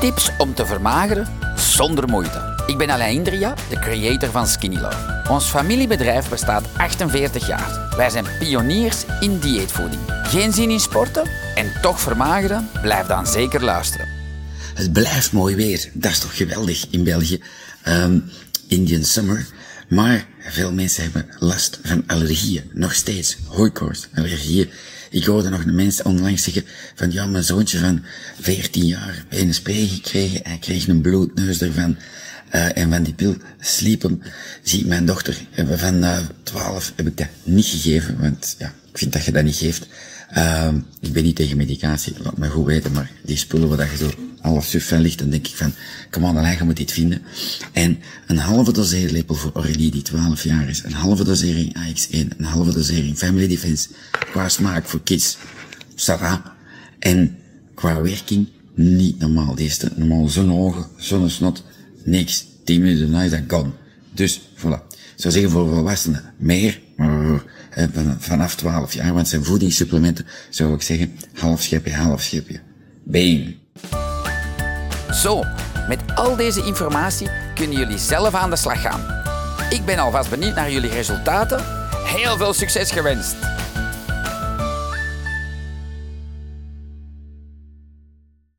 Tips om te vermageren zonder moeite. Ik ben Alain Indria, de creator van Skinny Love. Ons familiebedrijf bestaat 48 jaar. Wij zijn pioniers in dieetvoeding. Geen zin in sporten en toch vermageren? Blijf dan zeker luisteren. Het blijft mooi weer. Dat is toch geweldig in België. Ehm, Indian summer. Maar veel mensen hebben last van allergieën. Nog steeds. Hooikoorts, allergieën. Ik hoorde nog een mens onlangs zeggen van ja, mijn zoontje van 14 jaar heeft een spray gekregen. Hij kreeg een bloedneus ervan. Uh, en van die pil sliepen, zie ik mijn dochter van uh, 12 heb ik dat niet gegeven, want ja, ik vind dat je dat niet geeft. Uh, ik ben niet tegen medicatie, laat me goed weten, maar die spullen waar je zo half van ligt, dan denk ik van, kom aan, je moet dit vinden. En een halve doseerlepel voor Aurélie, die 12 jaar is, een halve dosering AX1, een halve dosering Family Defense, qua smaak voor kids, Sarah, en qua werking, niet normaal. Deze normaal zo'n ogen, zo'n snot, niks. 10 minuten daarna is dat gone. Dus, voilà. Ik zou zeggen voor volwassenen meer, maar vanaf 12 jaar, want zijn voedingssupplementen, zou ik zeggen, half schepje, half schepje. Been. Zo, met al deze informatie kunnen jullie zelf aan de slag gaan. Ik ben alvast benieuwd naar jullie resultaten. Heel veel succes gewenst!